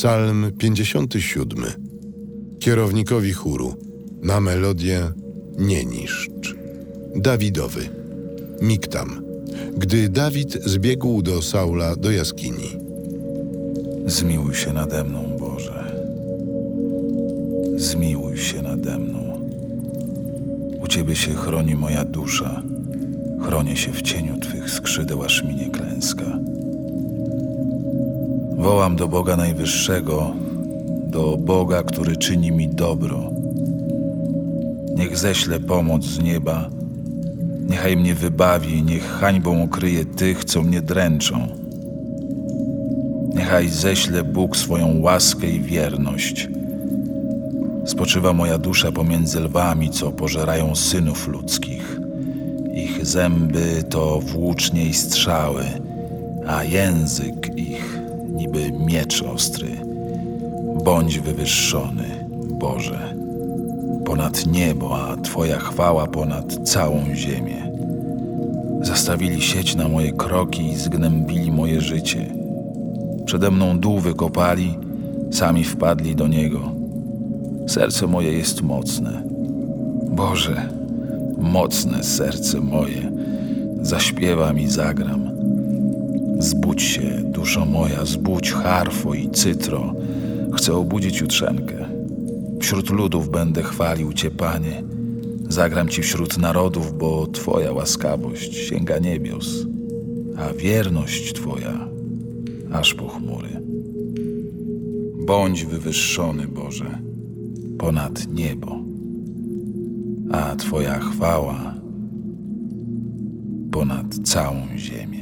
Psalm 57. Kierownikowi chóru na melodię Nie niszcz. Dawidowy. Miktam. Gdy Dawid zbiegł do Saula do jaskini. Zmiłuj się nade mną, Boże. Zmiłuj się nade mną. U Ciebie się chroni moja dusza. Chronię się w cieniu Twych skrzydeł, aż minie klęska. Wołam do Boga Najwyższego, do Boga, który czyni mi dobro. Niech ześle pomoc z nieba, niechaj mnie wybawi, niech hańbą okryje tych, co mnie dręczą. Niechaj ześle Bóg swoją łaskę i wierność. Spoczywa moja dusza pomiędzy lwami, co pożerają synów ludzkich. Ich zęby to włócznie i strzały, a język ich niby miecz ostry. Bądź wywyższony, Boże, ponad niebo, a Twoja chwała ponad całą ziemię. Zastawili sieć na moje kroki i zgnębili moje życie. Przede mną dół wykopali, sami wpadli do niego. Serce moje jest mocne. Boże, mocne serce moje, zaśpiewam i zagram. Zbudź się, duszo moja, zbudź harfo i cytro. Chcę obudzić jutrzenkę. Wśród ludów będę chwalił Cię, Panie. Zagram Ci wśród narodów, bo Twoja łaskawość sięga niebios, a wierność Twoja aż po chmury. Bądź wywyższony, Boże, ponad niebo, a Twoja chwała ponad całą ziemię.